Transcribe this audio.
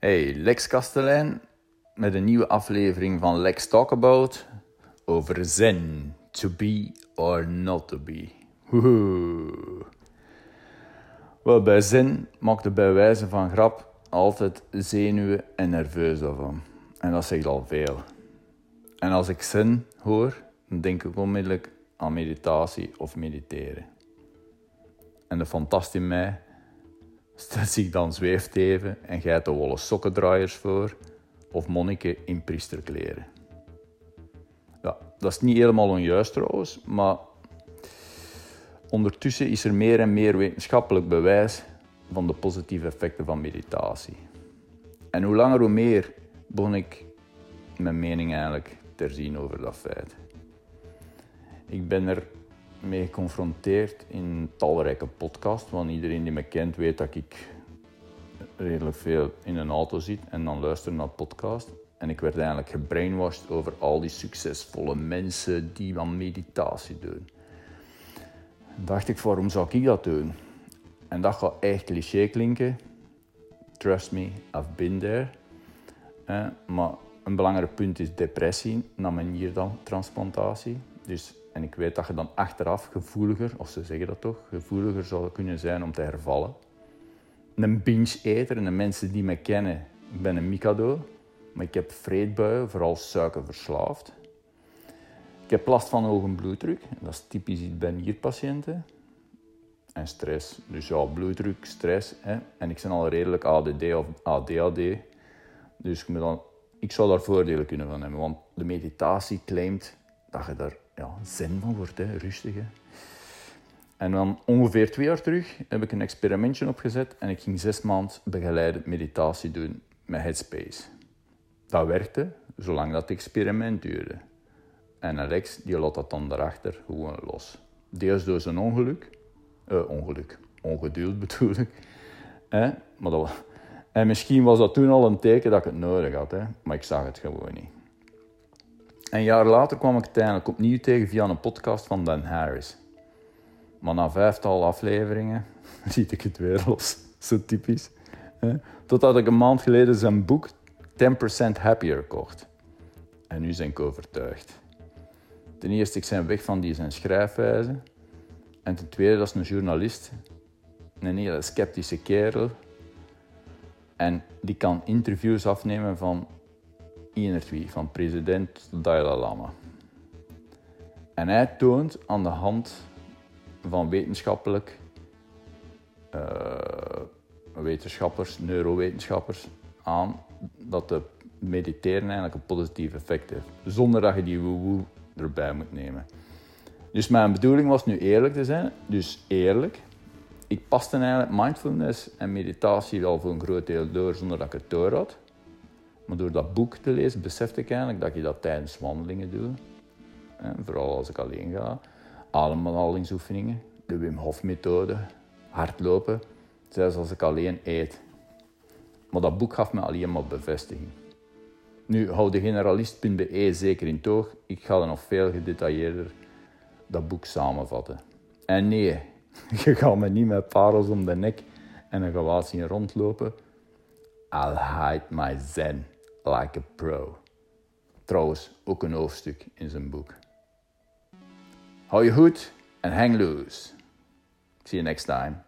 Hey, Lex Kastelein met een nieuwe aflevering van Lex Talk About over zen, to be or not to be. Woehoe. Wel, bij zen maakt het bij wijze van grap altijd zenuwen en nerveus van. En dat zegt al veel. En als ik zen hoor, dan denk ik onmiddellijk aan meditatie of mediteren. En de fantast in mij stelt zich dan zweefteven en gij de wollen sokkendraaiers voor of monniken in priesterkleren. Ja, dat is niet helemaal onjuist trouwens, maar ondertussen is er meer en meer wetenschappelijk bewijs van de positieve effecten van meditatie. En hoe langer hoe meer begon ik mijn mening eigenlijk te zien over dat feit. Ik ben er mee geconfronteerd in talrijke podcasts, want iedereen die me kent weet dat ik redelijk veel in een auto zit en dan luister naar podcast. En ik werd eigenlijk gebrainwashed over al die succesvolle mensen die aan meditatie doen. dacht ik, waarom zou ik dat doen? En dat gaat echt cliché klinken. Trust me, I've been there. Eh, maar een belangrijk punt is depressie na mijn niertransplantatie. Dus en ik weet dat je dan achteraf gevoeliger, of ze zeggen dat toch, gevoeliger zou kunnen zijn om te hervallen. Een binge-eter en de mensen die me kennen, ik ben een mikado, maar ik heb vreedbuien, vooral suikerverslaafd. Ik heb last van hoge bloeddruk, dat is typisch iets bij nierpatiënten. En stress, dus ja, bloeddruk, stress. Hè. En ik ben al redelijk ADD of ADHD, dus ik, zou daar voordelen kunnen van hebben, want de meditatie claimt dat je daar ja, zen van wordt, hè, rustig. En dan ongeveer twee jaar terug heb ik een experimentje opgezet en ik ging zes maanden begeleidend meditatie doen met Headspace. Dat werkte, zolang dat experiment duurde. En Alex die laat dat dan daarachter gewoon los. Deels door zijn ongeluk, uh, ongeluk, ongeduld bedoel ik. Maar dat, en misschien was dat toen al een teken dat ik het nodig had, hè? maar ik zag het gewoon niet. Een jaar later kwam ik uiteindelijk opnieuw tegen via een podcast van Dan Harris. Maar na vijftal afleveringen ziet ik het weer los. Zo typisch. Totdat ik een maand geleden zijn boek 10% Happier kocht. En nu ben ik overtuigd. Ten eerste, ik ben weg van die zijn schrijfwijze. En ten tweede, dat is een journalist. Een hele sceptische kerel. En die kan interviews afnemen van Energie van president Dalai Lama. En hij toont aan de hand van wetenschappelijk uh, wetenschappers, neurowetenschappers, aan dat de mediteren eigenlijk een positief effect heeft. Zonder dat je die woe erbij moet nemen. Dus mijn bedoeling was nu eerlijk te zijn. Dus eerlijk. Ik paste eigenlijk mindfulness en meditatie wel voor een groot deel door zonder dat ik het door had. Maar door dat boek te lezen besefte ik eigenlijk dat je dat tijdens wandelingen doet. vooral als ik alleen ga. Ademhalingsoefeningen, de Wim Hof methode, hardlopen, zelfs als ik alleen eet. Maar dat boek gaf me alleen maar bevestiging. Nu, hou de generalist.be zeker in toog. Ik ga er nog veel gedetailleerder dat boek samenvatten. En nee, je gaat me niet met parels om de nek en een gewaad zien rondlopen. I'll hide my zen like a pro. Trouwens, ook een hoofdstuk in zijn boek. Hou je goed en hang loose. See you next time.